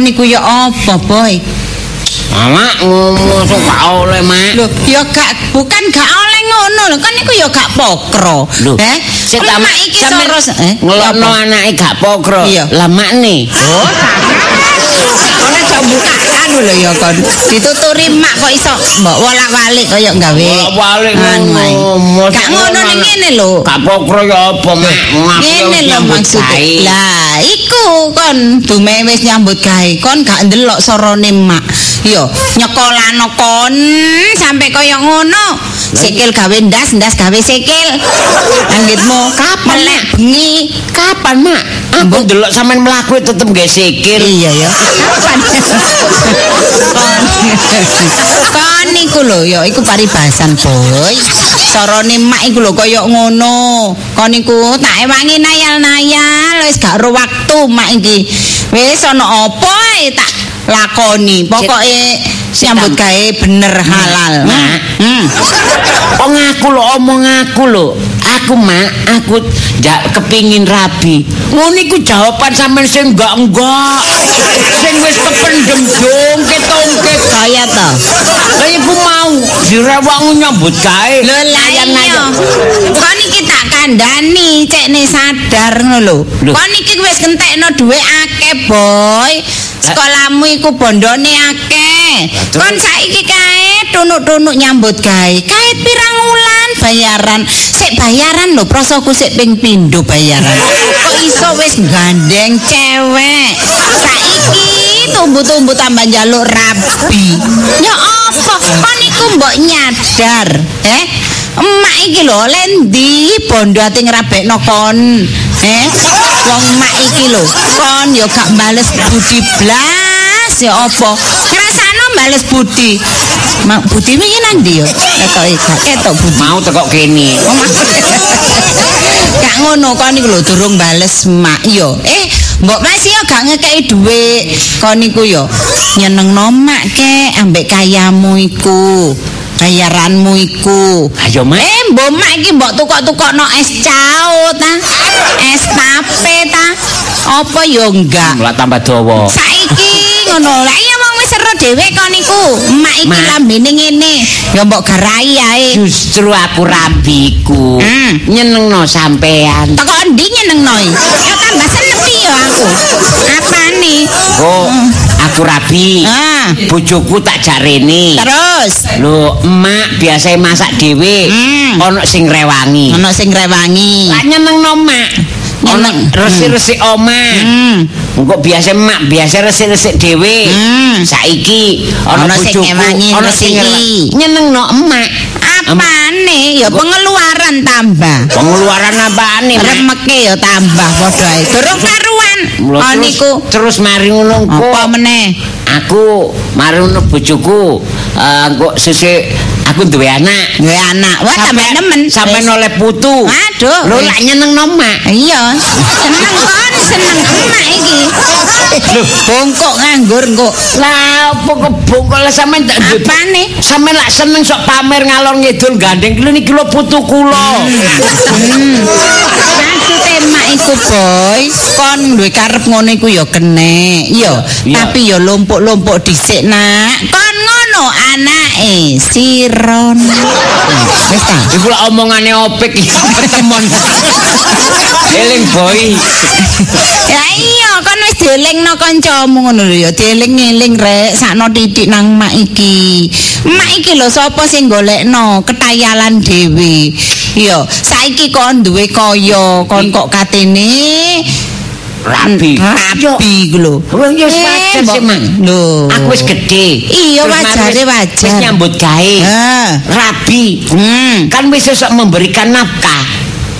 niku ya apa, Boy? Mak ngomong sok gak oleh, Mak. Loh, ya gak bukan gak oleh ngono lho, kan niku ya gak pokro. Lho, Eh, sik Kon ta, mak iki soros eh ngelokno apa? anake gak pokro. Lah mak nih. Oh, Kon aja buka anu lho ya kon. Dituturi mak kok iso mbok wolak-walik kaya gawe. Ae. ngono. Gak ngono ning ngene lho. Gak pokro ya apa, Mak? Ngaku Ngene lho gawe. Lah, iku kon dume wis nyambut gawe. Kon gak ndelok sorone mak. Yo, nyekolano kon sampai kaya ngono. Sikil gawe ndas, ndas gawe sikil. Anggitmu Kapan, Mak? bengi. Kapan, Mak? Aku delok sampean mlaku tetep gak sikil. Iya ya. Kapan? Kon niku lho ya iku paribasan, Boy. Carane mak iku lho kaya ngono. Kon niku tak ewangi nayal-nayal wis gak ro waktu mak iki. Wis ana apa ae tak lakoni. Pokoke nyambut gawe bener halal. Mak. Hmm. Oh ngaku lho, omong ngaku lho. Aku mak, aku jak kepingin rabi. Ngono iku jawaban sampean sing enggak enggak. Sing wis kependem jongket tongket Kaya to. Lah iku mau direwangmu nyambut gawe. Lho lah iya. Kon iki tak kandhani cekne sadar ngono lho. Kon iki wis kentekno dhuwit akeh, Boy. Sekolahmu iku bondone akeh. Kon saiki kae tunuk-tunuk nyambut gawe. Kae pirang wulan bayaran? Sik bayaran lho, prosoku sik ping pindho bayaran. Kok iso wis gandeng cewek? Saiki tumbuh-tumbuh tambah njaluk rabi. Ya apa? Kon iku mbok nyadar, eh? Emak iki lho lendi bondo ati ngrabekno kon. Eh? Wong emak iki lho, kon ya gak bales budi blas ya apa? Ngrasakno bales budi. Mak budi iki nang ndi ya? Ketoke gak ketok budi. Mau tekok kene. Gak ngono kon iku lho durung bales mak yo. Eh, mbok masih yo gak ngekeki dhuwit. Kon iku yo nyenengno mak ke ambek kayamu iku. Bayaranmu iku. Ayo mak. Eh, mbok mak iki mbok tukok-tukokno es cao ta? Es tape ta? Apa yo enggak? Lah tambah dawa. Saiki ngono. Lah iya dhewe kon iku. Mak iki lambene ngene. Ya mbok garai ae. Justru aku rabiku. Hmm. Nyenengno sampean. Teko endi nyenengno? Ya tambah seneng yo aku. Apane? Oh, aku rabi. Ah, Bojoku tak jarene. terus Lho, emak biasa masak dhewe. Hmm. Ono sing rewangi. ono sing rewangi. Lah nyenengno mak. Ono Nyeneng. resik-resik omah. Hmm. Engko biasa emak biasa resik-resik dhewe. Hmm. Saiki Ono sing ngewangi, resiki. sing nyenengno emak. Apane? Ya pengeluaran tambah. Pengeluaran apane, Mak? Remeke ya tambah padha ae. Durung karuan. Oh niku. terus mari ngono. Apa meneh? Aku ngono bojoku eh, engko sesuk aku duwe anak. Duwe anak. Wah, tambah nemen. Sampai Wis. noleh putu. Aduh. Lho lak nyenengno emak. Iya, seneng kon, seneng emak iki. Bongkok nganggur kok. Lah apa kebongkol lah sampean tak Apane? Sampeyan lak seneng sok pamer ngalor ngidul gandeng kilo niki lho putu kula. Maksude emak iku boy, kon duwe karep ngono iku ya kene. Iya, Iya. tapi ya lompok-lompok dhisik nak. Kon ngono anake Siron. Wis ta? Iku lak omongane opek iki temon. Eling boy. Ya iya, kon wis dielingno kancamu ngono lho ya, dieling-eling rek sakno titik nang mak iki. Mak iki lho sapa sing golekno ketayalan dhewe. Iya, saiki kon duwe kaya, kon kok katene Rabi. rabi iku lho. Wong ya Eh, wajar sih, Mak. Lho. Aku wis gedhe. Iya, wajare wajar. Wis nyambut gawe. Ah. Rabi. Hmm, Kan wis esok memberikan nafkah.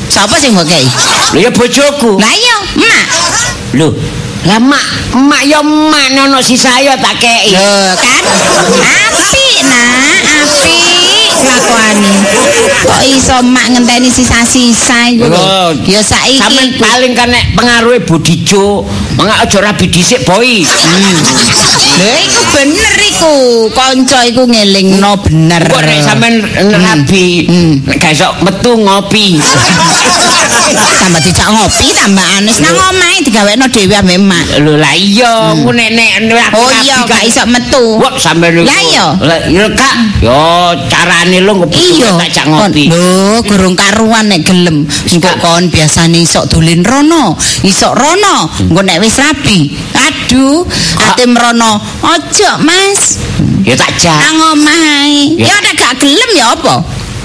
sapa sing mbok kei? Lho ya bojoku. Lah iya, mak. Lho, lah mak, mak ya mak nono si saya tak kei. Lho, kan? Apik, Nak. Apik kelakuane. Kok iso mak ngenteni sisa-sisa iku lho. Ya saiki Sampeyan paling kan nek pengaruhe Budijo, mangga aja rabi dhisik, Boy. Hmm. Lha iku bener iku. Kanca iku ngelingno bener. Kok nek sampean rabi, Hmm. nek gak iso metu ngopi. tambah dicak ngopi tambah anis nang omahe digawekno dhewe ambek mak. Lho lah iya, ku nek nek Oh iya gak iso metu. Wah, sampean. Lah iya. Lah iya, Kak. Yo carane lu Iya, tak cak ngopi. Lho, gurung karuan nek gelem. Engko kon biasane isok dolen rono, isok rono. Engko nek wis rabi, aduh, ate merono. Ojo, Mas. Ya tak jak. Nang omah ae. Ya. Nek gak gelem ya apa?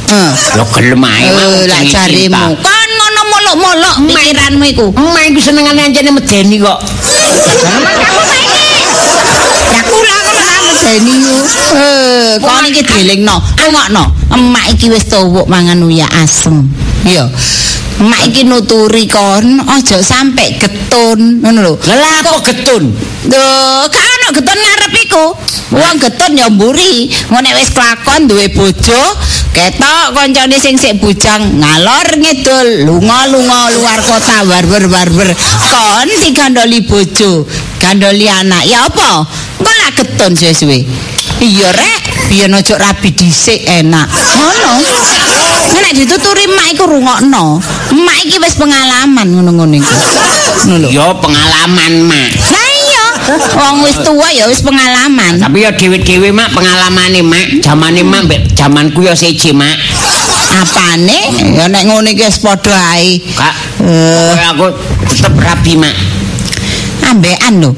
Heh. Lo gelem ae. Lah jarimu. Kon ngono molok-molok pikiranmu iku. Emak iku senengane anjene medeni kok. Kula medeni yo. Eh, kon iki dielingno. Rungokno. Emak iki wis tuwuk mangan uya asem. Iya. Emak iki nuturi kon aja sampe getun, ngono lho. Lah kok getun? Lho, gak ono getun ngarep iku. Wong getun ya mburi. Ngono nek wis kelakon duwe bojo, ketok koncone sing sik bujang ngalor ngidul, lunga-lunga luar kota barber-barber. Kon digandoli bojo, gandoli anak. Ya apa? Getun suwe-suwe. Iya rek, biyen ojo rabi dhisik enak. Ngono. Nek dituturi mak iku rungokno. Mak iki wis pengalaman ngono-ngono iku. Ngono lho. Yo pengalaman, Mak. Lah iya, wong wis tua ya wis pengalaman. Tapi ya dhewe-dhewe mak pengalamane mak, zamane mak mbek zamanku ya siji mak. Apane? Ya nek ngono iki wis padha ae. Kak, Eh, aku tetep rabi mak. ambekan lho.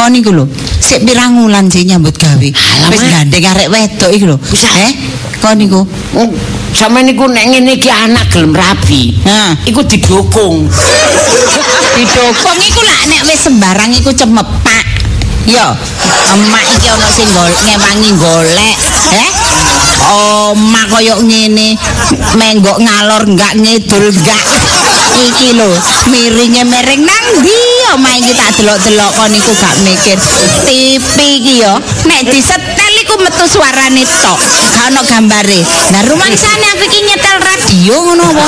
Kon iku lho, sik pirang wulan sih nyambut gawe. Wis gandeng arek wedok iku lho. Eh, kon iku. Oh, Sampe niku nek ngene iki anak gelem rabi. Nah, Iku didukung. didukung iku lak nek wis sembarang iku cemepak. Yo, emak iki ana sing gol ngewangi golek, eh? Oma koyo ngene, menggok ngalor enggak ngidul enggak. Iki lho, miringe mereng nang ndi? Oma iki tak delok-delok kon iku gak mikir. TV iki yo, nek disetel iku metu suarane tok. Gak ono gambare. Nah, rumangsane aku iki nyetel radio ngono apa?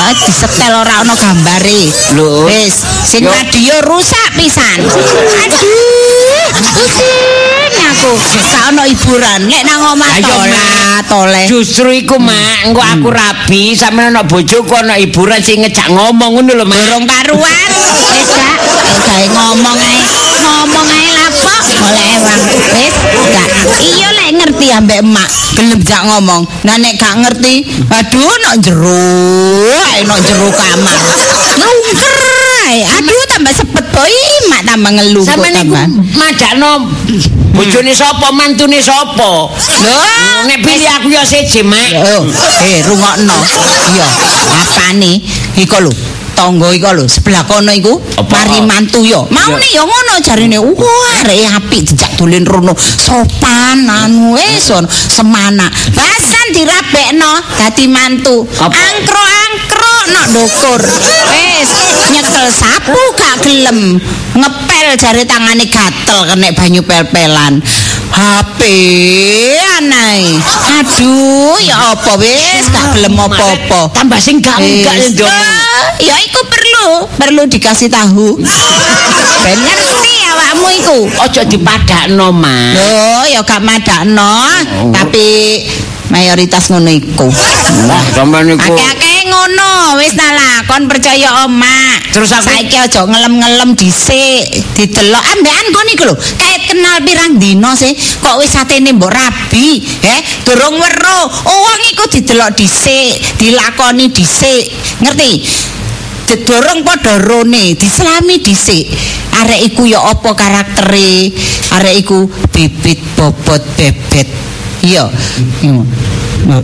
Ah, disetel ora ono gambare. Lho. Wis, sing radio rusak pisan. Aduh, aku. Gak ono hiburan. Nek nang omah toleh. Justru iku mak, engko aku rabi sampe ana bojoku ana hiburan sing ngejak ngomong ngono lho mak. Durung karuan. Wis gak, gawe ngomong ae. Ngomong ae lapo? Oleh ewang. Wis gak. Iya lek ngerti ambek emak, gelem jak ngomong. Nah nek gak ngerti, aduh nok jero, ae nok jero kamar. Lungker ae. Aduh tambah sepet boy, mak tambah ngeluh kok tambah. madakno bojone sapa, mantune sapa? Lho, Nek pilih aku ya siji mak. Eh rungokno. Iya, apane? Iku lho, tangga iku lho, sebelah kono iku mari mantu yo. Maune yo ngono jarine. Wah, arek apik dijak dolen rono. Sopan anu wis ono semana. Basan dirabekno dadi mantu. Angkro-angkro nok ndukur. Wis nyekel sapu gak gelem. Ngepel jari tangane gatel kena banyu pel-pelan. HP anai. Aduh, ya apa wis gak gelem apa-apa. Tambah sing gak enggak ndong. Ah, Ya iku perlu, perlu dikasih tahu. Ben ngerti awakmu iku. Aja dipadakno mak. Loh, ya gak madakno, tapi mayoritas ngono iku. Wah, sampe niku. Akeh-akeh ngono, wis ta lah, kon percaya oma. Terus aku- saiki aja ngelem-ngelem dhisik, didelok ambekan kon iku lho. Kait kenal pirang dino sih, kok wis atene mbok rabi, eh? Durung weruh. Oh, wong iku didelok dhisik, dilakoni dhisik. Ngerti? Dedorong padha rone, diselami dhisik. Arek iku ya apa karaktere? Arek iku bibit bobot bebet. Iya.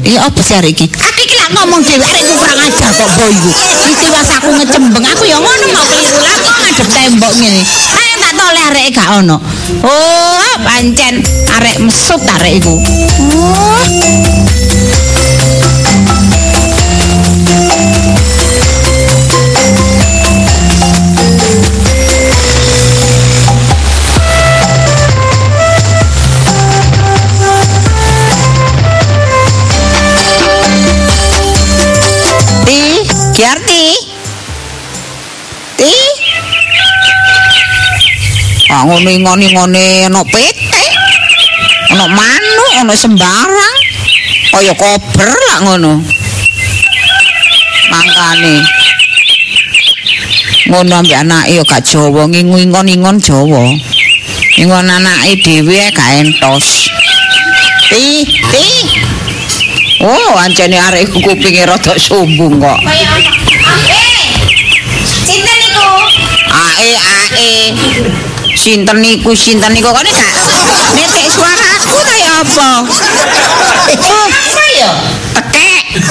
Iya apa sih arek iki? Aku iki lak ngomong dhewe arek iku kurang ajar kok boy iku. Istiwas aku ngecembeng aku ya ngono mau keliru kok ngadep tembok ngene. Ayo tak toleh arek gak ono. Oh, pancen arek mesut arek iku. Oh. Ngono ngoni-ngoni ana petek. Ana manuk, ana sembarang. Kaya kober lah ngono. Mangkane. Ngono ambek anake ya gak Jawa, ngingon-ingon Jawa. Ingon anake dhewe gak entos. Ti, ti. Oh, ancene arek kupinge rada sombong kok. Kaya. Eh. Sinten niku? Ae ae. Sinten niku sinten niku kok nek gak netek suaraku ta ya apa? Oh, Apa ya? tekek.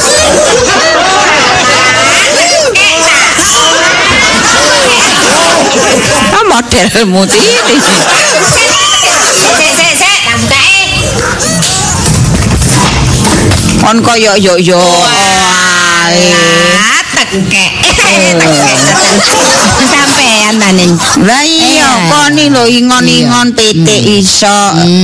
Modelmu tiri. Sik sik sik, tak bukae. Kon koyo yo yo ae. Tekek. Sampean ning. Lah iya, Eh. koni lho ingon-ingon pitik iso,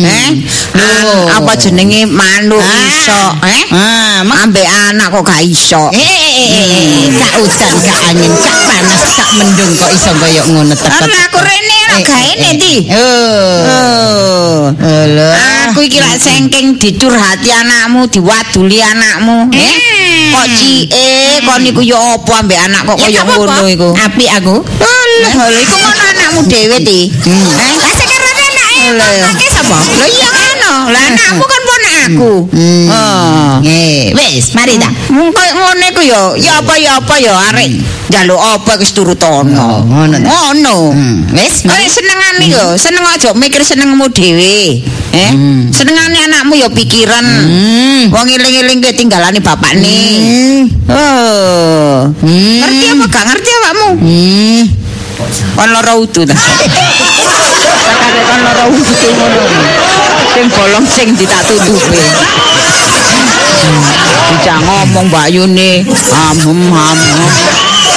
eh? Lho. Ah, Apa jenenge manuk Ah. iso, eh? Ah, Ambek anak kok gak iso. Eh, eh, eh, eh, gak udan, gak angin, gak panas, gak mendung kok iso koyo ngono. Kan aku rene ora Eh, eh, ndi? Oh. Oh. Aku iki lak sengking dicurhati anakmu, diwaduli anakmu, eh? Kok cie, kok niku yo apa ambek anak kok koyo ngono iku? Apik aku. Lha iku ngono anakmu dhewe ti. Eh? Lah sekarang anake ngomongke sapa? Lah iya ngono. Lah anakmu kan ponak aku. Hmm. Oh. Eh, wis, mari ta. Ngono iku ya, ya apa ya apa ya arek njaluk apa wis turut ono. Oh, ngono. Ngono. Hmm, Wis, Kok senengane yo, seneng aja mikir senengmu dhewe. Eh? Hmm. Senengane anakmu ya pikiran. Hmm. Wong eling-eling ke tinggalane bapakne. Hmm. Oh. Hmm. Ngerti apa gak ngerti awakmu? Hmm. Kon lara udu ta. Kakek kon lara udu ngono. Sing bolong sing ditak tutupi. Bisa ngomong Mbak Yuni. Amem amem.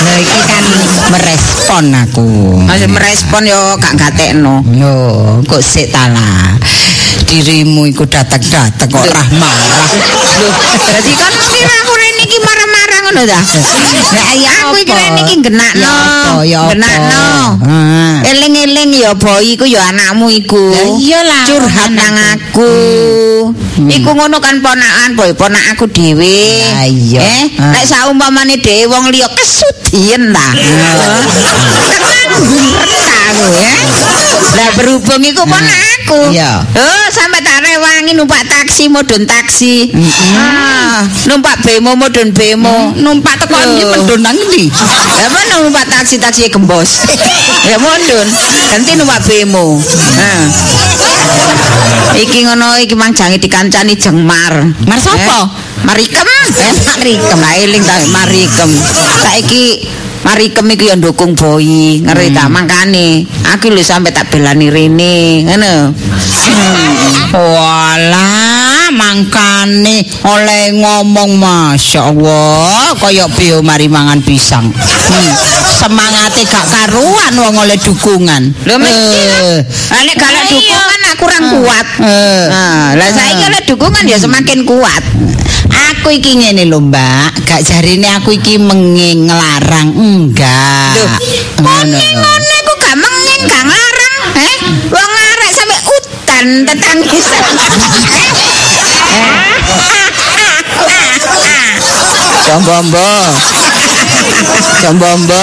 Lah iki kan merespon aku. Masih merespon yo gak gatekno. Yo, kok sik ta lah. Dirimu iku datang-datang kok Loh. marah-marah. Loh, jadi kan kira aku ngono ta? Lah ya aku iki rene iki genakno. Ya apa. Genakno. Ah. Eling-eling ya boy iku ya anakmu iku. Lah iyalah, curhat nang aku. Iku ngono kan ponakan boy, ponak aku dhewe. Iya. Eh, nek saumpamane dhewe wong liya kesudien ta. Aku ya. Lah berhubung iku ponak aku. Iya. Oh, sampai tak rewangi numpak taksi modun taksi. Ah, numpak bemo modun bemo. Numpak teko iki medun nang ndi? Ya mana numpak taksi taksi gembos. ya mondun. Ganti numpak bemo. Nah. Iki ngono iki mang jange dikancani jengmar. Mar sapa? Eh, Marikem. Eh, Marikem. Lah eling ta Marikem. Saiki Marikem iku ya ndukung Boy, ngerti ta mangkane. Aku lho sampe tak belani rene, ngono. Walah, mangkane oleh ngomong Masya Allah kaya bio mari mangan pisang. Hmm. Semangate gak karuan wong oleh dukungan. Lho mesti Eh. lah. Nek gak ada dukungan aku kurang kuat. Eh. Nah, lah saiki oleh dukungan ya semakin kuat. Aku iki ngene lho, Mbak. Gak jarine aku iki menging ngelarang enggak. Loh, Ngono lho. ngono iku gak menging gak eh? Wong arek sampe udan tetangisan. Jombombo. Jombombo.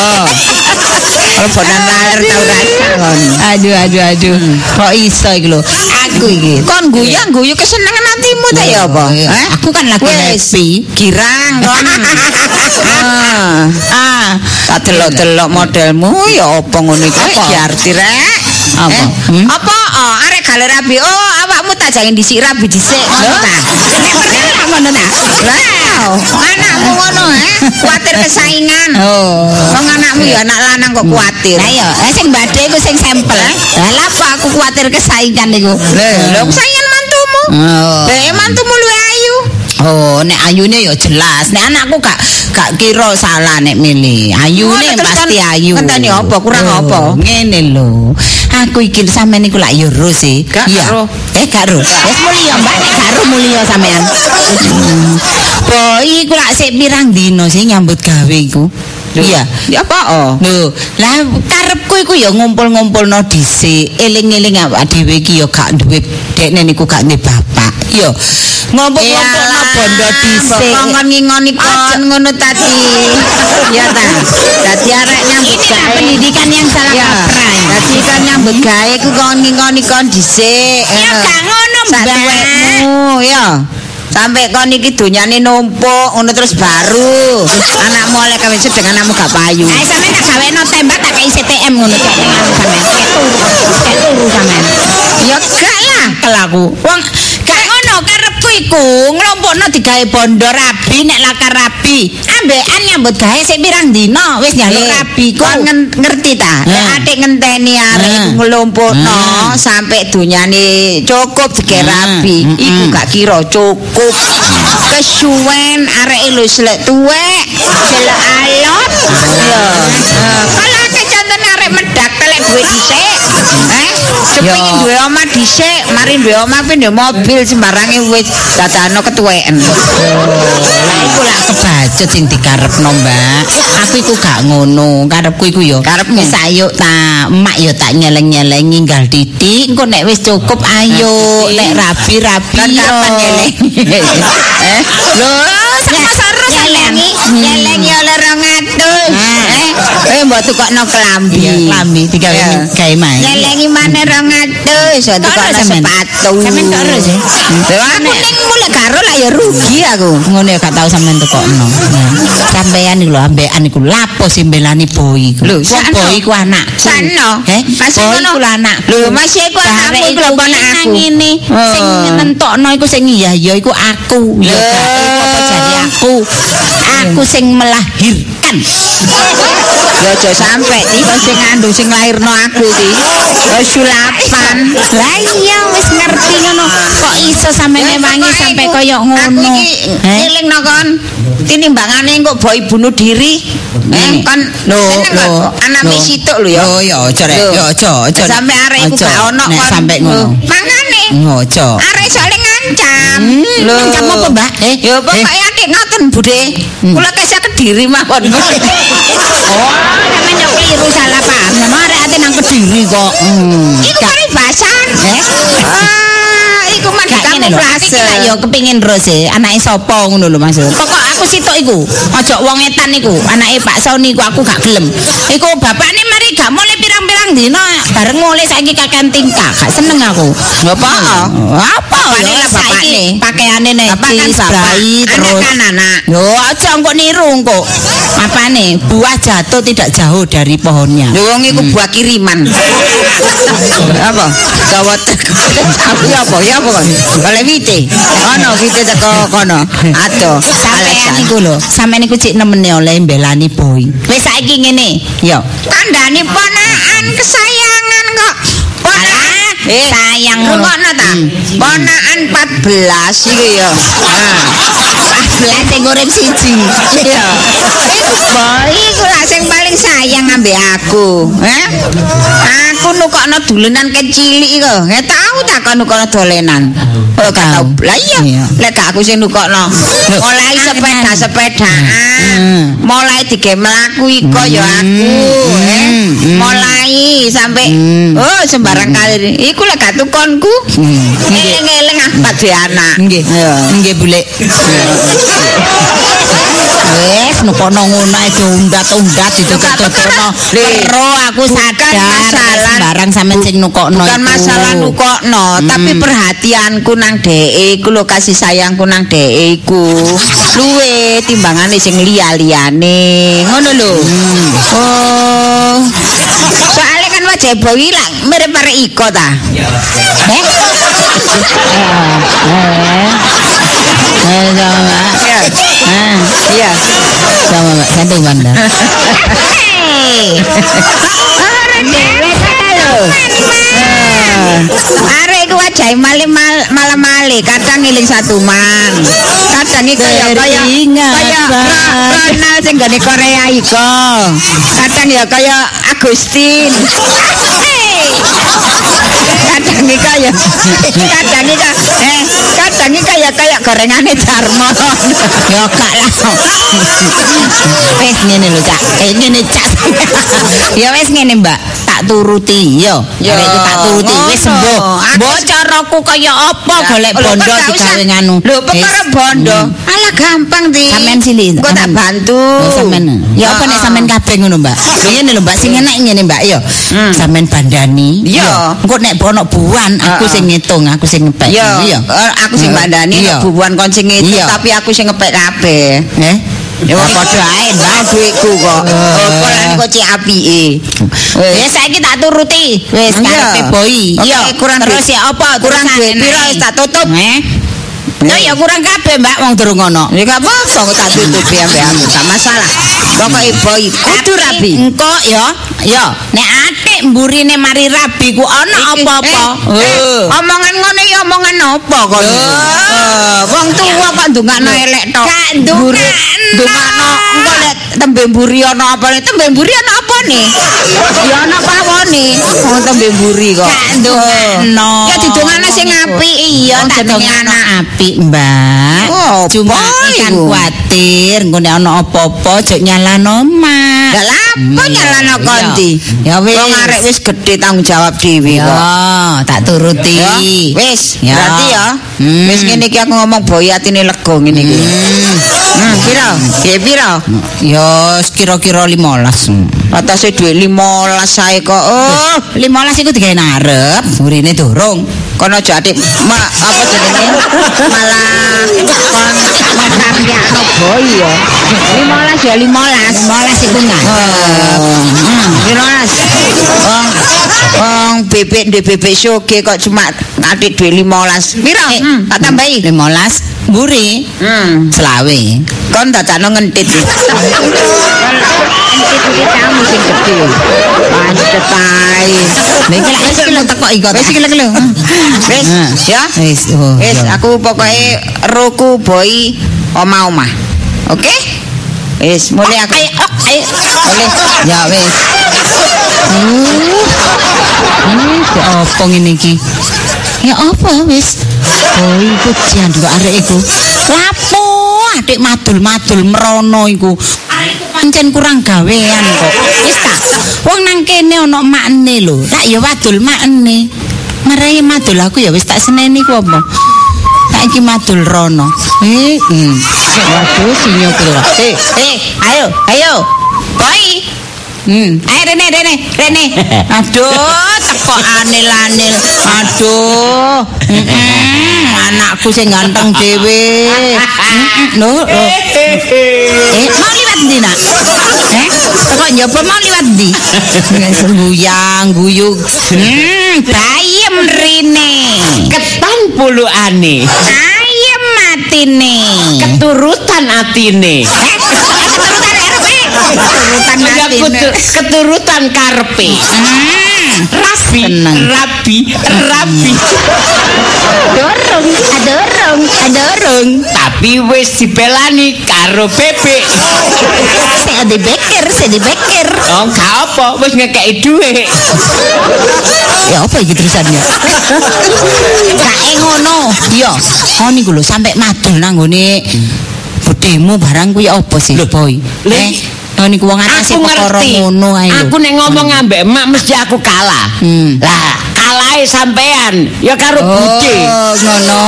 Teleponan laler tau rasa kon. Aduh aduh aduh. Kok iso iki lho. Aku iki. Kon guyang guyu kesenengan hatimu ta ya apa? Eh? Aku kan lagi happy. Girang kon. ah, Ah, tak delok-delok modelmu ya apa ngono? Apa? Ki arti rek. Apa? Eh, Hmm? Apa? Oh, arek galer rabi. Oh, awakmu tak jangan disik rabi dhisik. Ngono ta? Nek pernah ngono ta? Lah, anakmu ngono eh. Kuatir kesaingan. Oh. Wong anakmu ya anak lanang kok kuatir. Lah iya, eh, sing badhe iku sing sampel. Lah apa aku kuatir kesaingan niku? Lho, kesaingan mantumu. Oh. Lah mantumu luwe ayu. Oh, nek ayune ya jelas. Nek anakku gak gak kira salah nek milih. Ayune Oh, pasti ayu. ngenteni apa? Kurang Oh, apa? Ngene lho. Aku iki sampean iku lak yo ro sih. Gak Iya. ro. Eh gak ro. Wis mulya Mbak, nek gak ro mulya sampean. Hmm. Boy iku lak sik pirang dino sih nyambut gawe iku. Iya. Ya apa? Oh. Lho, lah karepku iku ya ngumpul-ngumpulno dhisik, eling-eling awak dhewe iki ya gak duwe dekne niku gak duwe bapak. Yo, ngumpul-ngumpulno bondo dhisik. Ngongkon ngingoni kon ngono tadi. Ya ta. Dadi arek nyambut gawe. pendidikan yang salah Ya. kaprah. Dadi kan nyambut gawe ku kon ngingoni kon dhisik. Ya Eh. gak ngono, Mbak. tuwekmu, ya. Sampai kon iki donyane numpuk ngono terus baru. Anakmu oleh kawin sedeng anakmu gak payu. Ayo sampean tak gaweno tembak tak kei CTM ngono. Kayak turu, kayak turu sampean. Ya gak lah. Kelaku. Wong gak ngono karepku iku nglompokno digawe bondo rabi nek lakar rabi. Ambekan nyambut gawe sik pirang dina wis njaluk Eh, rabi kon ngerti ta? Nek Eh. atik ngenteni arek Eh. nglumpukno sampai dunyane cukup dike Eh. rabi. Iku gak kira cukup. Kesuwen arek lu selek tuwek, selek alot. Ya. Duwe dhisik. Eh, kepengin duwe omah dhisik, mari duwe omah pindah mobil sembarange wis dadano ketuweken. Lah iku lak kebacut sing dikarepno, Mbak. Aku iku gak ngono. Karepku iku ya Karepmu? ayo ta emak ya tak nyeleng-nyelengi nggal titik. Engko nek wis cukup ayo nek rabi-rabi Kan yo. kapan nyelengi? eh, Lho, sama seru sampean. nyelengi, nyelengi oleh 200. Eh, mbok tukokno klambi. Iya, klambi digawe Ya. gawe main. Nyelengi maneh 200, so Tokno tukokno sepatu. Tokno sih. Lho, aku ning mulai karo lah ya rugi aku. ngono ya gak tau sampean tekokno. Nah, sampean iku lho ambekan iku lapo sing belani boy iku. Lho, boy iku anak. Sakno. Eh, Masih boy ngono. lho anak. Lho, masih iku anakmu iku lho anak aku. Ngene sing Oh. nentokno iku sing iya ya iku aku. Ya Lho. apa jadi aku. Aku sing melahirkan. Ya aja sampe iki sing ngandung sing lairno aku iki. Wis sulapan. Lah iya wis ngerti ngono. Kok iso sampe mewangi sampe koyo Aku ngono. iki Eh? elingno kon. Tinimbangane kok boy bunuh diri. Eh kon Lho, lho, lho. situk lho ya. Yo yo aja rek, yo aja, aja. Sampe arek iku gak ono kon. sampe ngono. Mangane Aja. arek soalnya ngancam. Lho. ngancam apa, Mbak? Eh, Ya pokoke adik ngoten, Bude. Kula kesah kediri mawon. Oh, sampe nyok kliru salah paham. Arek ate nang Kediri kok. Hmm. Iku paribasan. Eh? Ah, iku mah kamuflase. yo kepengin terus e, anake sapa ngono lho maksud. Pokok aku sitok iku, aja wong etan iku, anake Pak Soni iku aku gak gelem. Iku bapakne mari gak mulai pirang-pirang dina bareng mulai saiki kakean tingkah, gak seneng aku. Apa? Apa Bapakne ya lah bapakne. pakaiane kan necis, bapak, brai anak terus. kan anak. Yo aja kok niru kok. Apa nih? Buah jatuh tidak jauh dari pohonnya. Lho wong iku buah kiriman. apa? Gawa teko. Aku ya apa? Ya apa? Oleh wite. Ono wite teko kono. Aduh, Sampean iku lho, sampean iku cik nemene oleh mbelani boy. Wis saiki ngene. Yo. Kandhane ponakan kesayangan kok. Ponakan Eh, sayang ngono. Ta? Ponakan 14 iki ya. Lah sing urip siji. Iya. Iku boy iku lah sing paling sayang ambek aku. Eh? Aku nukokno dolenan kecil iki kok. Nggak tahu tak kon nukokno dolenan. Oh, gak tau. Lah iya. Iya. Lek aku sing nukokno. Mulai sepeda-sepedaan. Hmm. Mulai dige mlaku iko ya aku. Eh? Hmm. Mulai sampai Hmm. oh sembarang kali. Iku lek gak tukonku. Hmm. Eling-eling aku badhe anak. Nggih. Iya. Nggih, Bulek. Wes nukono ngono ae diundat-undat ditutuk-tutukno. Le, Kero aku sadar masalah- sembarang sampean sing nukokno Bukan masalah nukokno, tapi perhatianku nang dhek iku lho kasih sayangku nang dhek iku. Luwe timbangane sing liya-liyane. Ngono lho. Oh. Soalnya Bowi lah mirip arek iko ta. Eh? Eh, sama Mbak. Iya. Sama Mbak Santai Banda. Hei. Lho. Arek iku wajahe male malah male, kadang ngiling satu man. Kadang iki kaya kaya kaya. Ronald sing gone Korea iko. Kadang ya kaya Agustin. Kadang iki kaya kadang iki eh kadang iki kaya kaya gorengane Darmo ya gak lah. Wis ngene lho Cak. Eh ngene Cak. Ya wis ngene Mbak. Tak turuti yo Ya, Arek iki tak turuti. Wis sembuh Aku- mbok caraku kaya apa golek bondo digawe nganu? Lho, perkara bondo. Hmm. Gampang, Di. Sampean sili. Engko tak Sampean. bantu. Oh, sampean. Ya apa nek sampean kabeh ngono, Mbak? Ngene lho, Mbak, sing enak ngene, Mbak, yo. Sampean bandani. Iya. yo. Engko nek ono buan, aku sing ngitung, aku sing ngepek. Yo, Iya. eh, aku sing bandani nek bubuan kon sing itu, Iya. tapi aku sing ngepek kabeh. Eh? Ya Ya padha ae, Mbak, duitku kok. Eh. Oh, kok lan kok cek apike. Wis saiki tak turuti. Wis karepe. Oke, Iya, kurang terus ya apa? Kurang duit piro wis tak tutup. Eh? Ya ya kurang kabeh, Mbak, wong durung ngono. Ya gak apa-apa kok tak tutupi ambek aku, gak masalah. Pokoke boy kudu rabi. Engko ya, ya nek atik mburine mari rabi ku ana Iki, apa-apa. eh, eh, omongan ngono ya omongan apa kok? Eh, wong tuwa kok ndongakno elek tok. Gak ndongakno. Ndongakno engko lek tembe mburi ana apa nek tembe mburi ana apa nih? Ya ana pawone. Wong tembe mburi kok. Gak ndongakno. Ya didongakno sing apik. Iya, tak dongakno anak apik, Mbak. Oh, Cuma kan kuatir engko nek ana apa-apa aja nyalano mak. Lah apa Hmm, nyalano iya. konti? Ya wis. Wong arek wis gedhe tanggung jawab dhewe Ya, kok. tak turuti. Wis. Berarti ya, Hmm. wis ngene iki aku ngomong boy atine lega ngene iki. Hmm, piro? Ya piro? Ya kira-kira 15. Atase dhuwit 15 sae kok. Oh, 15 iku digawe narep, burine durung. kono aja atik ma apa jenenge? Malah kon masampiakno boy ya. 15 ya 15. 15 iku ngarep. Hmm, 15. Wong wong bebek ndek bebek soge kok cuma atik dhuwit 15. Piro? Eh, Hmm, tak tambahi. 15 mburi Hmm. selawe. kon dadakno ngentit Hmm. oh, aku pokoke roku boy oma-oma. Oke? Wis, mulai aku. Ayo, oh, ayo. Boleh. Ya wis. Uh. Apa ngene iki? Ya apa wis? Oh, iku jan kok arek iku. Lapo adik madul-madul merono iku. Pancen kurang gawean kok. Wis ta. Wong nang kene ana makne lho. Lah ya wadul makne. Marai madul aku ya wis tak seneni ku apa? Saiki madul rono. Eh, hmm. Waduh sinyo kuwi. Eh, eh, ayo, ayo. Boy. Hmm. Ayo Rene, Rene, Rene. Aduh, teko anil-anil. Aduh. Mm-mm, anakku sing ganteng dhewe. Mm-mm, Lho, lho. Eh, mau liwat ndi, Nak? Eh, teko njopo mau liwat ndi? Guyang, guyug. Hmm, bayem rene. Ketan puluane, Ayem matine. keturutan atine. Keturutan Ya matine. kutu- keturutan karepe. Hmm. Rabi, Seneng. rabi, rabi. Dorong, adorong, adorong. Tapi wis dibelani karo bebek. Saya di beker, saya di beker. Oh, gak apa, wis ngekei dhuwit. Ya apa iki terusannya? Kae ngono. Iya, ngono iku lho sampe madul nang nggone budemu barang kuwi apa sih, Boy? lho, Eh, ngono iku wong atase Aku perkara ngerti. ngono ae. Aku nek ngomong ambek emak mesti aku kalah. Hmm. Lah, kalahe sampean ya karo bude. Oh, ngono.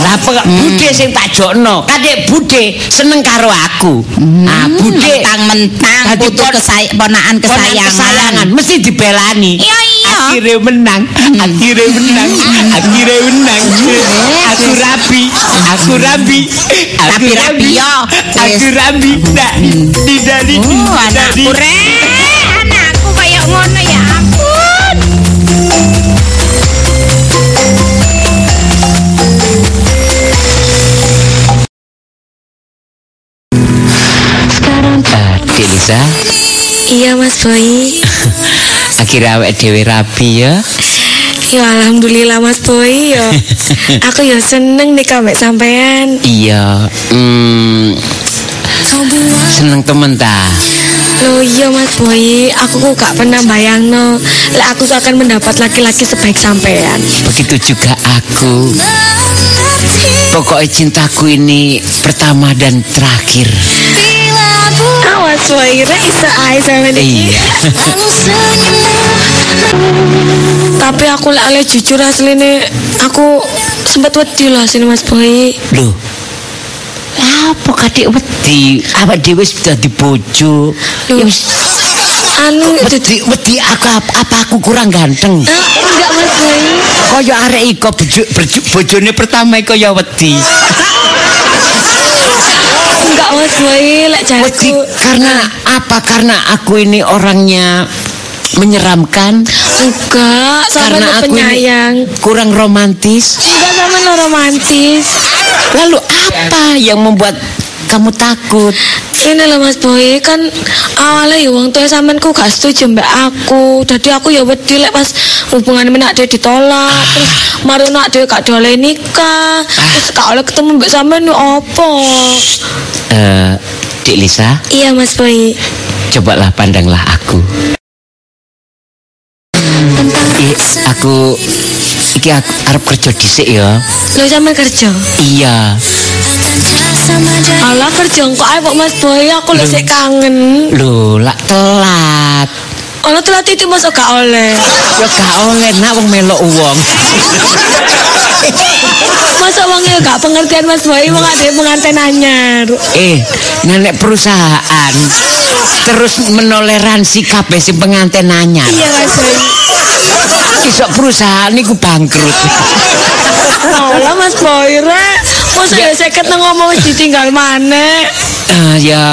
Lah pe- bude sing tak jokno. Kadek bude seneng karo aku. Nah, bude mentang-mentang Dadi putu pon- kesay ponakan kesayangan. kesayangan. mesti dibelani. Iya, iya. Akhirnya menang, akhirnya menang, akhirnya menang. Aku rabi, aku rabi, aku Tapi rabi, yo. aku rabi. Nah, tidak Oh, anakku re, Dik Lisa, Iya Mas Boy. akhirnya awake dhewe rabi ya. Ya alhamdulillah Mas Boy ya. Aku ya seneng nih kambek sampean. Iya, hmm, seneng temen ta. Loh iya Mas Boy, aku kok gak pernah bayangno lek aku tuh akan mendapat laki-laki sebaik sampean. Begitu juga aku. Pokoknya cintaku ini pertama dan terakhir. Ah Mas Boy, ra iso ae sampean iki. Iya. Tapi aku lek ale jujur asline aku sempat wedi loh sini Mas Boy. Loh. Apa kadek wedi? Apa dhewe sudah dibojo? Ya wis Anu wedi wedi aku apa, aku kurang ganteng? Ah, enggak Mas Boy. Kaya arek iko bojo bojo- bojone pertama iko ya wedi. Boy, lek karena apa? Karena aku ini orangnya menyeramkan Enggak, karena aku penyayang. ini kurang romantis. Enggak sama romantis. Lalu apa yang membuat kamu takut? Ini loh Mas Boy kan awalnya ya wong tua sampean ku gak setuju mbak aku. Jadi aku ya wedi lek pas hubungan menak dia ditolak. Terus mari nak dia gak boleh nikah. Terus gak oleh ketemu mbak sampean ya apa? Eh, Dik Lisa, Iya Mas Boy. cobalah pandanglah aku. I, aku iki arep kerja dhisik ya. Lo sampean kerja? Iya. Alah kerja kok ae kok Mas Boy aku lho sik kangen. Lho, lak telat. Ono telat itu masuk gak oleh. Ya gak oleh nak wong melok wong. Masa wongnya gak pengertian Mas Boy wong ada pengantin anyar. Eh, nenek perusahaan terus menoleransi kabeh sing pengantin anyar. Iya Mas Boy. Isok perusahaan niku bangkrut. Alah Mas Boy rek. Masa ya seket nang ngomong wis ditinggal maneh. Ah, ya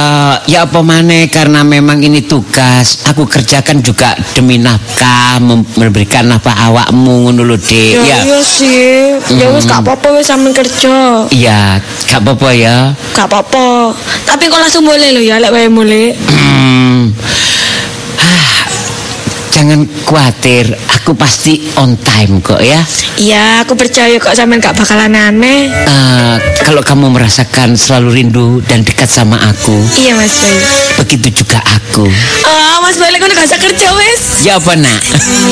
ya apa maneh karena memang ini tugas aku kerjakan juga demi nafkah mem- memberikan nafkah awakmu ngono lho Dik Ya, ya iya sih. Ya wis gak apa-apa wis sampean kerja. iya gak apa-apa ya Gak apa-apa. Tapi kok langsung mulai lho ya lek wae mulai. Jangan khawatir aku pasti on time kok ya Iya, aku percaya kok sampean gak bakalan aneh. Eh, kalau kamu merasakan selalu rindu dan dekat sama aku Iya Mas Boy. begitu juga aku Ah, Mas lek ngono gak usah kerja wis. ya apa nak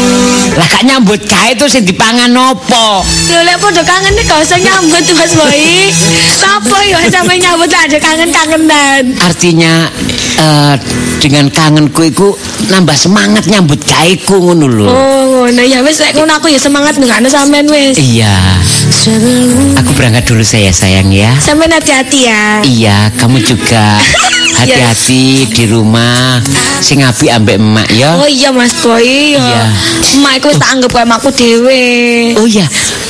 lah kak nyambut gawe itu sing dipangan opo Lho lek podo kangen nih gak usah nyambut Mas Boy. Apa ya sampe nyambut lah ada kangen-kangenan. artinya eh, dengan kangenku itu nambah semangat nyambut gaweku ngono lho Oh, nah ya wis lek ngono aku ya semangat ngene sampean wis. iya aku berangkat dulu saya sayang ya Sampean hati-hati ya. iya kamu juga hati-hati di rumah sing apik ambek emak ya Oh iya Mas Boy ya. Iya. Emak iku wis tak anggap kaya emakku dhewe. oh iya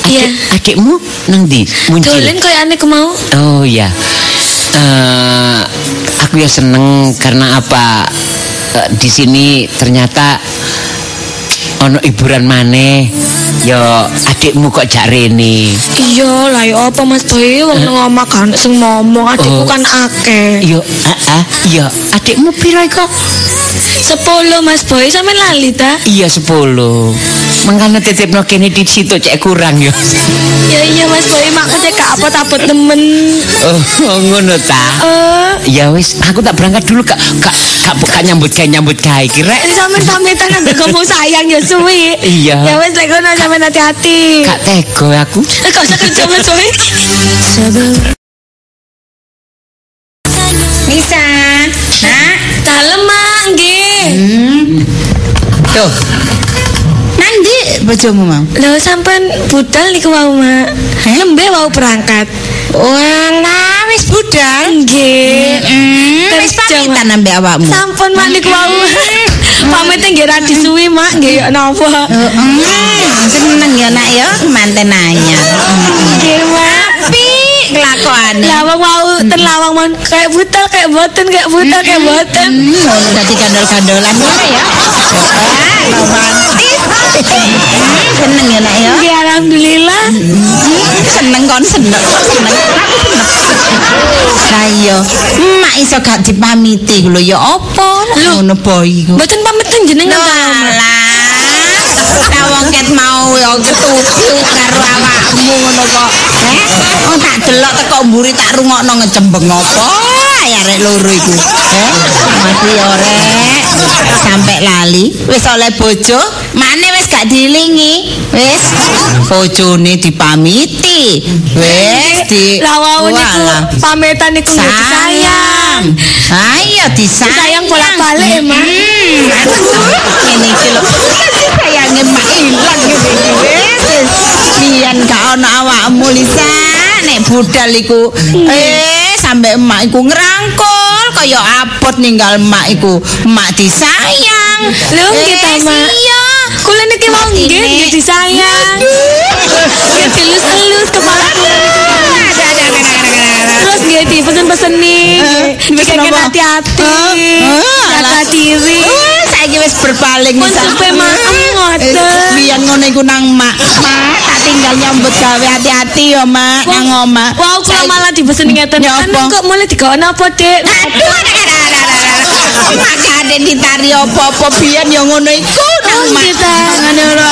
Iya. adik, adikmu nang di muncul Dolen kaya aneh mau. Oh ya, Eh, aku ya seneng karena apa? Eh, di sini ternyata ana hiburan maneh. Ya adikmu kok jak rene. Iya, lha ya apa Mas Boy wong nang ngomong kan sing ngomong adikku oh, kan akeh. yo heeh. Iya, uh, adikmu pira iko? 10 Mas Boy, sampe lali ta? Iya, 10. Mengkane titipno kene di situ cek kurang ya. Ya iya Mas Boy makane gak apa-apa temen. Oh, oh, ngono ta. Oh. Ya wis, aku tak berangkat dulu Kak. Kak gak buka nyambut gawe nyambut gawe kira. Eh, sampe pamitan nang kamu sayang ya suwi. Iya. Ya wis lek ngono sampe hati-hati. Gak tega aku. Eh, kok usah kerja ya, Mas Boy. Nisa, nak dalem mak nggih. Hmm. Tuh, bojomu mau. Lho sampean budal niku mau mak. Lembe mau berangkat. Walah, wis budal. Nggih. Wis Kerja, pamitan ambek awakmu. Sampun mak niku mau. Pamit nggih ra disuwi mak nggih ya napa. Seneng ya nak ya manten anyar. Nggih mak. Kelakuan. Lawang mau terlawang mon kayak butal kayak boten kayak butal kayak boten. Ngono dadi gandol-gandolan ngono ya. Romantis. Seneng ya nak ya. Nggih alhamdulillah. Hmm, seneng kon seneng seneng lah iya mak iso gak dipamiti lho ya apa ngono boy iku Boten pameten jenengan ta. Walah, ta wong ket mau ya ketutu karo awakmu ngono kok. Eh, oh tak delok teko mburi tak rungokno ngecembeng apa? Ya rek loro iku. Eh, mati ore sampai lali. Wis oleh bojo, mane wis gak dilingi. Wis bojone dipamiti. Wis di Lah wau niku pametan niku disayang. Ayo disayang. Disayang bolak-balik, Mak. Hmm, aduh, Ini iki lho. Sayange mak ilang ngene iki. Wis pian gak ono awakmu Lisa. Nek budal iku eh sampe emak iku ngerangkul kaya abot ninggal emak iku. Emak disayang. Lho, nggih ta, Mak? Iya. Kula niki mau nggih nggih disayang. Nggih dilus-elus kepala kula. Terus nggih dipesen-peseni, nggih Pesen dikeken apa? hati-hati, jaga diri. Saiki wis berpaling Pun sampai maem ngoten. Biyen ngono iku nang mak. Mak tak tinggal nyambut gawe hati-hati ya mak nang omah. Wow, kula malah dipesen ngeten. Anu apa? kok mulai digawe apa, Dek? Aduh, makane ditari apa-apa biyen ya ngono iku nang Oh, mak. gitu. Ngene ora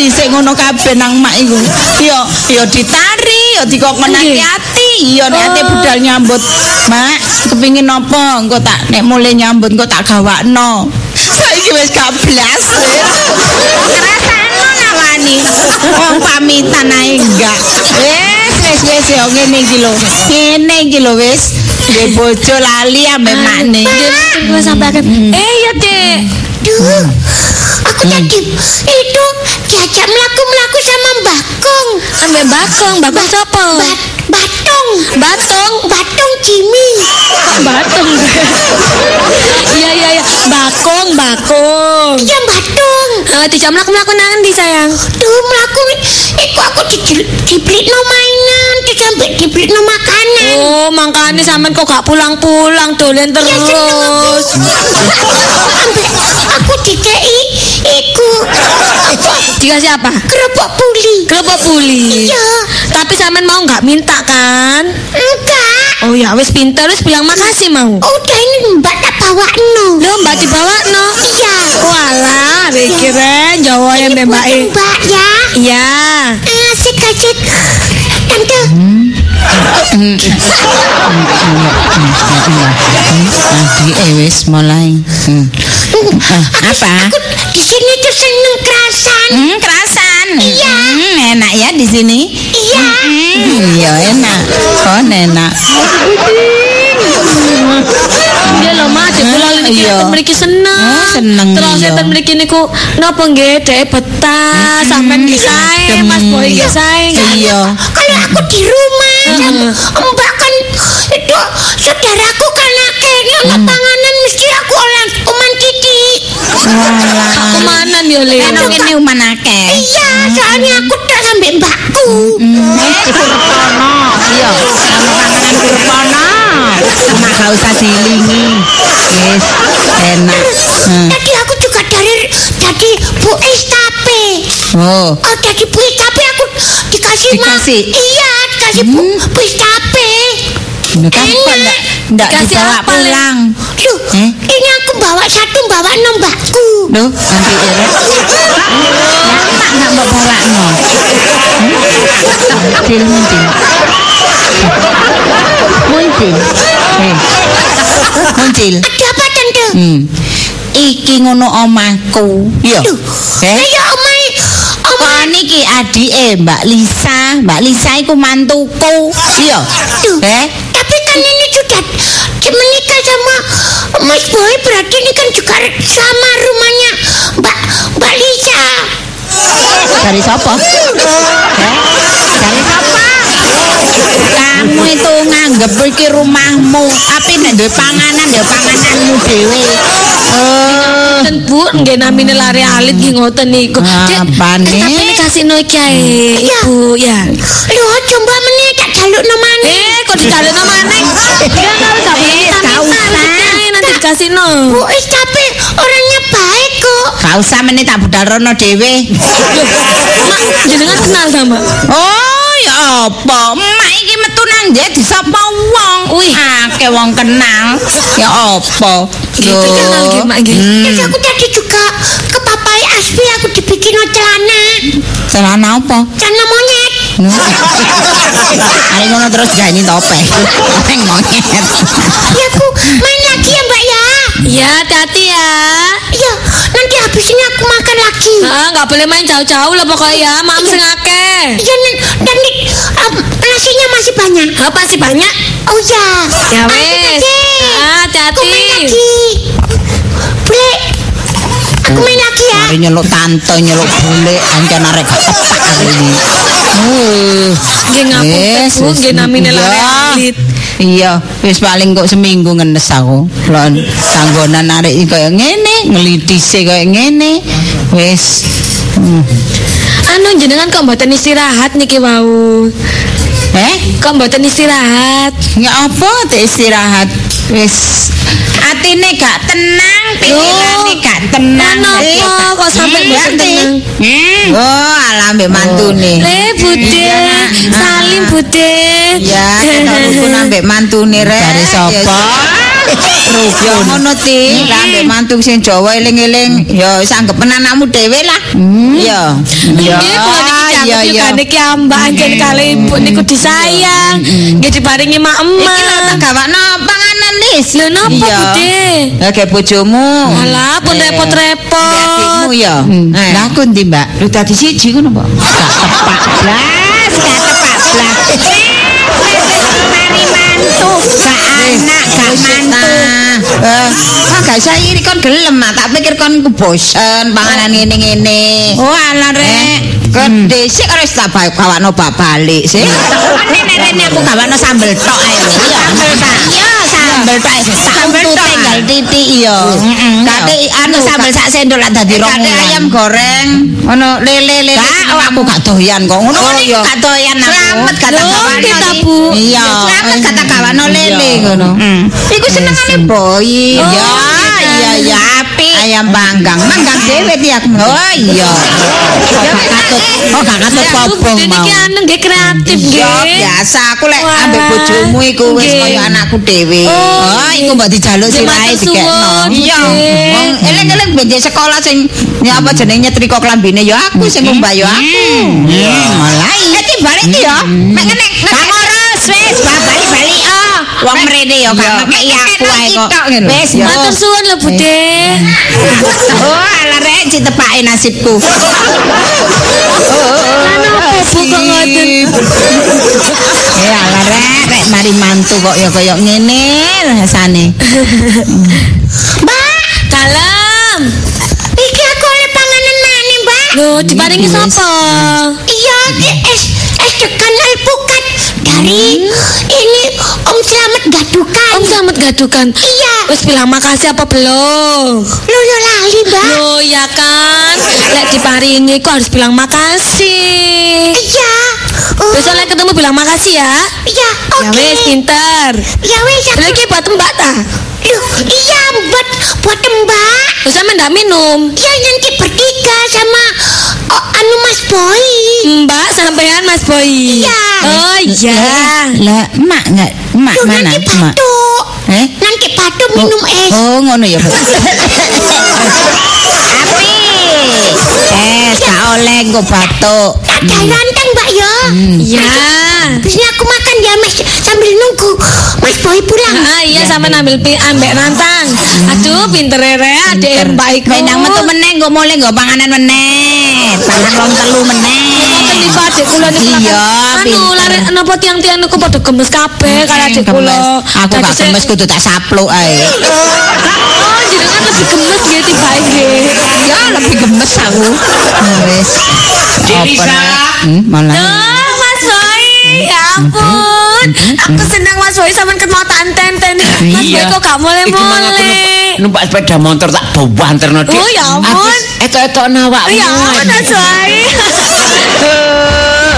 dhisik ngono kabeh nang mak iku. Ya, ya ditari, ya dikokon hati-hati. Ya nek Oh. budal nyambut. Mak, kepingin apa? Engko tak nek mulai nyambut engko tak gawakno. Saiki wis gak blas. Ngrasakno nawani. Wong pamitan ae enggak. Wis wis wis ya ngene iki lho. Ngene iki lho wis. Dhe bojo lali ambek makne. Gue sampai akan. Eh ya dek. Duh, aku tadi itu diajak melaku-melaku sama Mbak Kong. Ambil bakong, bakong siapa? Bat Batong. Batong. Batong Jimmy. Batong. Iya iya iya. Bakong, bakong. Iya Batong. Eh, di jam laku laku nanti sayang. Duh melaku Iku aku di, dibeli no mainan sampai dibeli no makanan Oh, makanya sampean kok gak pulang-pulang dolen Ya terus. Ambek aku dikei Iku Dikasih apa? Kerupuk puli Kerupuk puli. Iya Tapi sampean mau nggak minta kan? Enggak Oh ya, wis pinter wis bilang makasih mau. Udah ini mbak tak bawa no Lo mbak dibawa no. Iya Walah, pikiran Jawa yang mbak eh. mbak ya Iya. Asik asik Tante Tadi eh wis mulai. Hmm. Ah, apa? Aku di sini tuh seneng kerasan Hmm, kerasan. Iya. Hmm, enak ya di sini. Iya Hmm, iya enak. Kon enak. Iya loh mak, di pulau ini Iya. kita memiliki seneng. Oh, seneng, Terus iya. kita memiliki niku napa nggih dek betah sampean nggih sae, Mas Boy nggih sae. Iya. Kalau aku di rumah sama Mbak kan itu saudaraku kan akhirnya Hmm. Kemanan yo Le. Kan ini uman akeh. Iya, soalnya aku tak sampai mbakku. Hmm, Kurpono. Iya, sama panganan kurpono. Cuma gak usah dilingi. Wis enak. Hmm. Tadi aku juga dari dari Bu Estape. Oh. Oh, dari Bu Estape aku dikasih ma- Dikasih? Iya, dikasih Bu, Bu Estape. Ini kan kok enggak enggak dibawa apa, pulang. Loh, Eh? ini aku bawa satu, bawa enam mbakku. Duh, nanti irit. Mak enggak mau bawa no. Muncul, muncul. Muncul. Eh. Muncul. Ada apa, Tante? Hmm. Iki ngono omahku. Iya. Eh? saya omai, omai. Kok niki adike Mbak Lisa. Mbak Lisa iku mantuku. Iya. Eh? Kan ini sudah menikah sama Mas Boy berarti ini kan juga sama rumahnya Mbak Mbak Lisa. Dari siapa? Eh? Dari siapa? Kamu itu nganggep iki rumahmu, tapi nek duwe panganan ya pangananmu dhewe. Oh, Dan Bu, nggih namine lari alit nggih ngoten niku. Dek, Apa nih? Tapi ini kasih no iki ae, Iya. Ibu ya. Loh, coba meneh tak jaluk nomane. Eh, kok no maneh? Ya kalau gak boleh Eh, kita gak minta, usah. nanti nanti dikasih no. Bu Is tapi orangnya baik kok. Gak usah meneh tak budal rono dhewe. Mak, jenengan kenal sama? Oh, ya apa? Emak iki metu nang ndi disapa wong. Wih, akeh wong kenal. Ya apa? Gitu kenal nggih, Mak nggih. Terus aku tadi juga ke papai Aspi aku dibikin celana. Celana apa? Celana monyet. Ari ngono terus gani topeng. Topeng monyet. Ya aku main lagi ya mbak ya. Ya, hati-hati ya. Iya, nanti habis ini aku makan lagi. Ah, nggak boleh main jauh-jauh lah pokoknya ya. Maaf sing akeh. Iya, dan nih, nasinya masih banyak. Apa sih banyak? Oh ya. Ya Ayo, wes. Ah, Aku main hati-hati. lagi. Bule. Aku main lagi ya. Hari nyeluk tante, nyeluk bule, ancen arek gak tepak hari ini. Nggih ngapun Bu, nggih namine iya. lare alit. Iya, wis paling kok seminggu ngenes aku. Lon tanggonan arek kaya ngene, ngelitise kaya ngene. Wis hmm. Anu jenengan kok mboten istirahat niki wau. Eh, Kok mboten istirahat? ya apa teh istirahat? Wis atine gak tenang, pikirane gak tenang. Kenapa kok sampai Hmm, mboten tenang? Hmm. Oh, alah mbek mantune. Le Bude, Iya. salim Bude. Ya, kena rukun ambek mantune rek. Dari sapa? Ya ngono ti, lah ambek mantu sing Jawa eling-eling. Ya wis anggepen anakmu dhewe lah. Ya. Ya. Niki Iya, iya. juga niki ambak anjen kali ibu niku disayang. Nggih diparingi mak Iki lho tak emak. gawakno panganan lis. Lho napa Iya. Bude? Ya kayak bojomu. Alah pun Eh. repot-repot. Adikmu ya. Eh. Lah aku ndi, Mbak? Lu tadi siji ngono, Mbak. Gak tepak blas, gak tepak blas. Mari mantu, gak anak, gak mantu. Eh, ah gak saya iri kon gelem ah, tak pikir kon ku bosen panganan ngene-ngene. Oh, alah rek. Kon dhisik karo wis tak ba- gawakno bak balik sih. Nenek-nenek aku gawakno sambel tok ae. Iya, sambel tok. Iya, sambel tok. Sambel tok tinggal titik iya. Kate anu sambel sak sendok lah dadi rong ayam goreng. Ono lele-lele. Gak, aku gak doyan kok. Ngono kan iku gak doyan aku. Selamat kata gawano. kita. Iya, selamat kata gawano lele ngono. Iku senengane boy. Ya, iya iya api. Ayam panggang. Manggang dhewe ti aku. Oh iya. Ya gak katut. Oh gak katut kobong Bude mau. niki anu nggih kreatif nggih. biasa aku lek ambek bojomu iku wis kaya anakku dhewe. Oh, iku mbok dijaluk sirahe dikekno. Iya. Wong eling-eling benjek sekolah sing apa jenenge nyetrika klambine ya aku sing ya aku. Malah iya ki balik ki ya. Mek ngene Wong mrene ya gak ngekeki aku ae kok. Wis Matur suwun lho Bude. Oh, ala rek ditepake nasibku. Kenapa Bu kok ngoten? Ya ala rek, rek mari mantu kok ya kaya ngene rasane. Mbak, Dalam. iki aku oleh panganan mana mbak? Loh, diparingi sapa? Iya, es es degan alpukat dari ini Om Selamat Gadukan. Om selamat gadukan. Iya. Wis bilang makasih apa belum? Lulu lali mbak. Loh ya kan, lek diparingi kok harus bilang makasih. Iya. Oh, Besok lek ketemu bilang makasih ya. iya, Ya oke. wes pinter. Ya wes, Lagi buat mbak ta. Iya buat buat mbak. Terus sama ndak minum. Ya nanti bertiga sama oh, anu Mas Boy. Mbak sampean Mas Boy. Iya. Oh iya. Lah, emak enggak emak Loh, mana? nanti batuk. Eh? Nanti batuk minum es. Oh, ngono ya, Bu. Api. Es gak oleh kok batuk. Ada mbak ya. Biasanya aku makan ya Mas sambil nunggu Mas Boy pulang. Ah iya sama ambil pi ambek rantang. Aduh pinter re adek mbak iku. Main nang metu meneh kok mulai nggo panganan meneh. Pangan wong telu meneh. Ngoten niku adek kula niku. Iya, Anu pinter. lare napa tiang-tiang niku padha gemes kabeh karo adek kula. Aku gak gemes kudu tak sapluk ae. Jenengan lebih gemes nggih tibae nggih. Ya lebih gemes aku. Wis. Delisa. Hmm, malah. Duh, Mas Boy, ya ampun. Aku senang Mas Boy sampean ketemu tanten-ten. Mas Boy kok gak mulai-mulai. numpak, sepeda motor tak bawa anterno Dik. Oh, ya ampun. Etok-etok nawak. Ya ampun Mas Boy.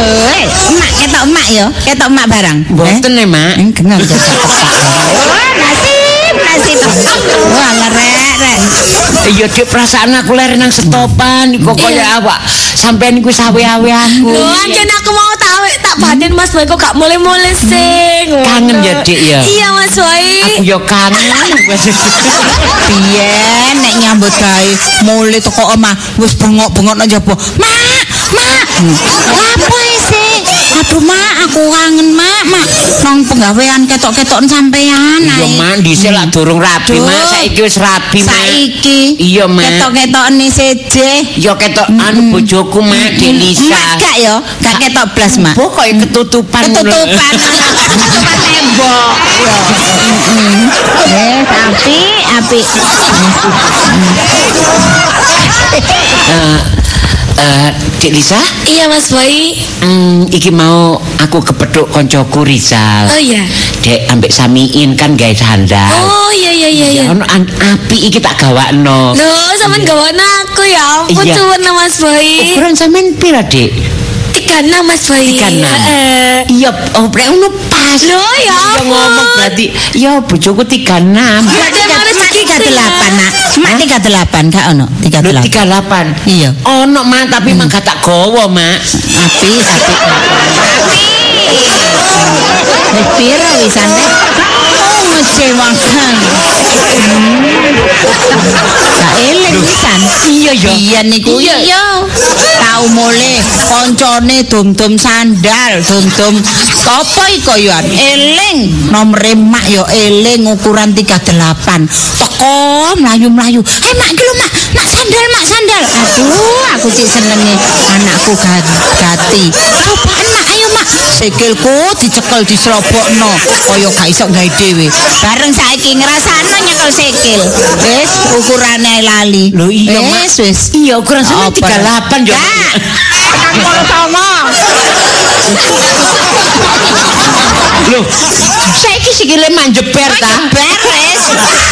Wis, emak ketok emak ya, ketok emak barang. Mboten Eh? e, Mak. Eh, gengar jajak tepak. Oh, nasib. Wah, rek, rek. Iya dik perasaan aku lere nang stopan kok kaya awak sampean iku sawe-awe aku. Loh, anjen aku mau tahu tak badan Mas Boy kok gak mulai-mulai sing. Kangen ya, Dik, ya? Iya Mas Boy. Aku yo kangen. Biyen nek nyambut gawe mulai teko omah wis bengok-bengok nang jaba. Mak, mak. Apa sih? Aduh, Mak, aku kangen, Mak. Mak, nang penggawean ketok-ketokan sampean. Iya, ae. Mak, dhisik lak durung rabi. Mak. Saiki wis rabi, Mak. Saiki. Iya, Mak. Ketok-ketokan nih seje. Ya ketok anu bojoku, Mak, Dek Lisa. Mak gak ya? Gak ketok blas, Mak. Pokoke ketutupan ngono. Ketutupan. Ketutupan tembok. Eh, tapi api. Eh, Cik Lisa? Iya, Mas Boy. Hmm, iki mau aku kepethuk koncoku Rizal. Oh iya. Dek ambek samiin kan guys sandal. Oh iya iya iya. Ya ono an api iki tak gawakno. Lho, sampean iya. gawakno aku ya. Ampun iya. cuwen Mas Boy. Ukuran sampean pira, Dek? Tiga mas Boy. Tiga enam. Iya, oh berarti uno pas. Lo ya. Yang ngomong berarti, ya bojoku 36. enam. Berarti yang mana tiga delapan kak ono tiga delapan tiga delapan iya ono ma tapi hmm. mangga tak gowo Mak. api api api Nek eh, pira wisane? Oh, ngecewakan. Gak eling wisan. Iya ya. Iya niku Iya. iya. Tau mule koncone dum-dum sandal, dum-dum apa iko ya? Eling nomere mak ya eling ukuran 38. Teko mlayu-mlayu. Eh mak iki lho mak, mak sandal mak sandal. Aduh, aku sih senenge anakku ga- gati. Ayo mak. Sikilku dicekel dislobokno kaya gak iso gawe dhewe. Bareng saiki ngrasakno nyekel sikil. Wis ukurane lali. Lho iya, Mak. Wis wis. Iya, ukuran Apa? 38 ya. Kak, tekan Lho, saiki sikile manjeber ta? Beres.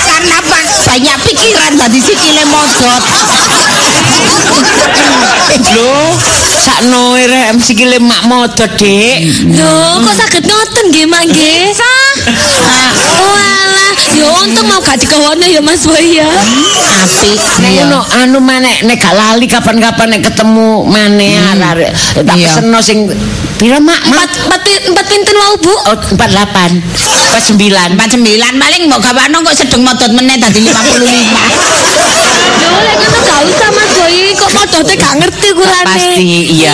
Karena apa? Banyak pikiran tadi sikile modot. Lho, sakno rek sikile mak modot, Dik. Loh, kok saged ngoten nggih Mak nggih? Oh alah, ya untung mau gak digawane ya Mas Boy ya. Api. Nek ngono anu maneh nek gak lali kapan-kapan nek ketemu maneh arek tak Iya. peseno sing pira mak? Empat, empat, empat pinten wau Bu? Oh, 48. 49. Empat sembilan paling mau gawano kok sedeng modot meneh tadi 55. Loh, lek ngono gak usah Mas Boy, kok modote gak ngerti kurane. Pasti, iya.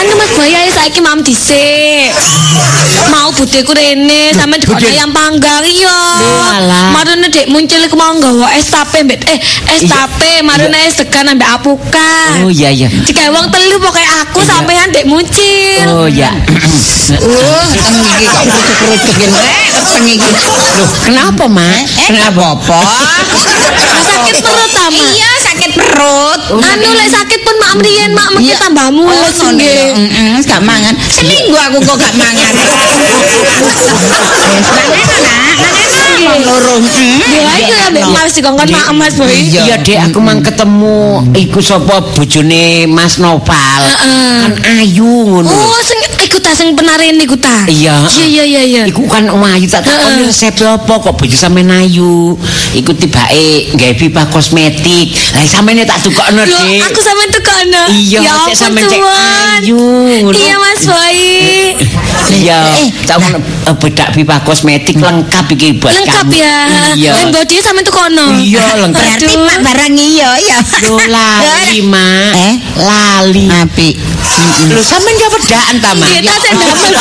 Anu Mas Boy, ayo saiki mam dhisik. Mau budeku rene sampe dikono Bude- ayam panggang iya. alah. Marune dek muncul iku mau nggawa es tape mbet eh es tape marune es degan ambek apukat. Oh iya iya. Jika wong telu pokoknya aku sampean dek muncul. Oh iya. Uh, teng iki kok kerucuk-kerucuk ngene. Teng iki. Loh, kenapa, Mak? Eh, kenapa apa? sakit perut ta, Mak? Iya, sakit perut. Anu lek sakit pun mak mriyen mak mesti Iya. tambah mulus Oh, ya. nggih. Heeh, wis gak mangan. Seminggu aku kok gak mangan. Mangan, loro. Ya Mas dikongkon mak Mas Boy. Iya, Dek, aku mang ketemu iku sapa bojone Mas Noval. Heeh. Kan ayu ngono. Oh, sing iku ta sing penaren iku ta. Iya. Iya iya iya iya. Iku kan ayu tak takoni Heeh. resep apa kok bojo sampean ayu. Iku tibake gawe pipa kosmetik. Lah sampeyan tak tukokno, Dik. aku sampean tekono. Iya, ya cek sampean cek ayu. Iya Mas Boy. Iya, Eh, tak ngono eh, bedak pipa kosmetik lengkap iki buat Lengkap kamu. ya. Iya. Dan body sampean tekono. Iya, lengkap. Berarti. Mak barang iya ya. Loh, lali, Mak. Eh? Lali. Api. Lho sampean jawab bedaan ta, Mak? Iya, ta sing damel.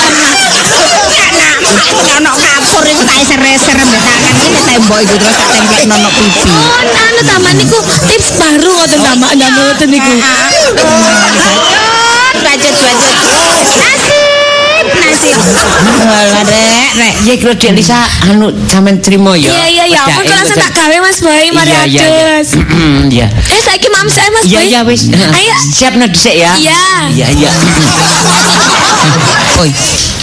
Ono kapur iku tak eser-eser mbek tangan iki ke tembok iku terus tak templek nono pipi. Oh, anu taman niku tips baru ngoten ta mak damel ngoten niku. Bacot bacot. Nasib nasib. Walah rek rek. Iya, kira Dek Lisa anu sampean trimo ya. Ya ampun kok langsung tak gawe Mas Boy mari adus. Iya. Eh saiki mam saya Mas Boy. iya wis. Ayo. Siap no dhisik ya. Iya. Iya iya. Boy.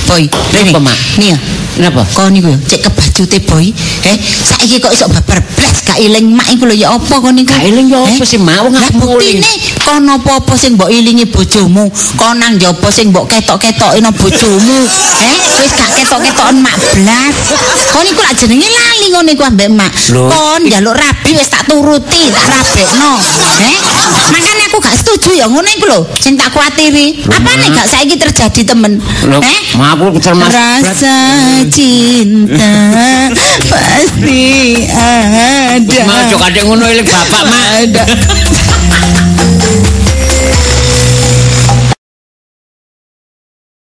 Boy, rene. Nih. Ya. Kenapa? Kau niku ya, cek kebajute boy. Eh, saiki kok iso babar blas gak iling mak iku lho ya apa kau niku? Gak eling ya apa Eh? sih, Mak? Wong Lah muling. buktine kono apa-apa sing mbok ilingi bojomu, kono nang jopo sing mbok ketok-ketoki no bojomu. Eh, wis gak ketok-ketokan mak blas. Kau niku lak jenenge lali ngono iku ambek mak. Kon njaluk rabi wis tak turuti, tak rabekno. Eh, makanya aku gak setuju ya ngono iku lho, sing tak kuatiri. Apa nih gak saiki terjadi temen? Eh? Mak aku Rasa cinta pasti ada. Ojo kadek ngono eling bapak, Mak. Ada.